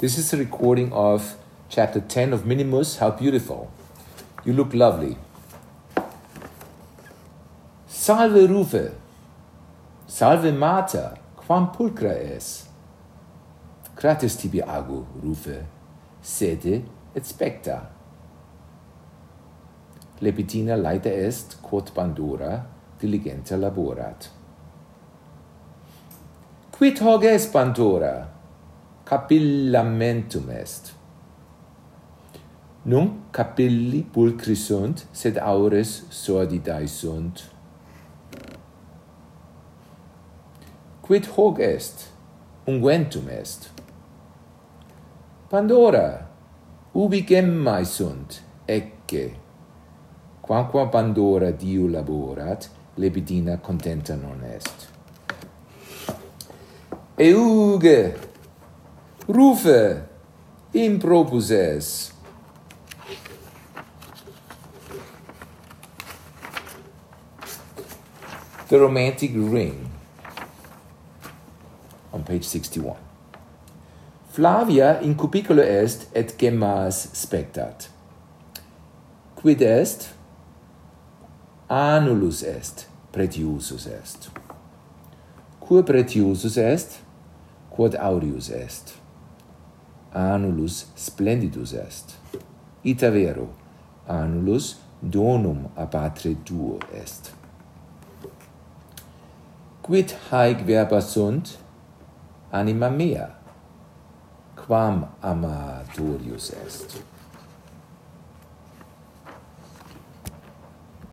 This is a recording of chapter 10 of Minimus. How beautiful. You look lovely. Salve Rufe. Salve Mater. Quam pulcra es. Crates tibi agu, Rufe. Sede et specta. Lepitina laeta est, quod bandura, diligenta laborat. Quid hoc est Pandora? capillamentum est. Nunc capilli pulcri sunt, sed aures sordidae sunt. Quid hoc est, unguentum est. Pandora, ubi gemmae sunt, ecce. Quamquam Pandora Diu laborat, lepidina contenta non est. Euge, rufe impropuses. The Romantic Ring on page 61. Flavia in cupiculo est et gemmas spectat. Quid est? Annulus est, pretiusus est. Quo pretiusus est? Quod aureus est annulus splendidus est. Ita vero, annulus donum a patre tuo est. Quid haec verba sunt? Anima mea, quam amatorius est.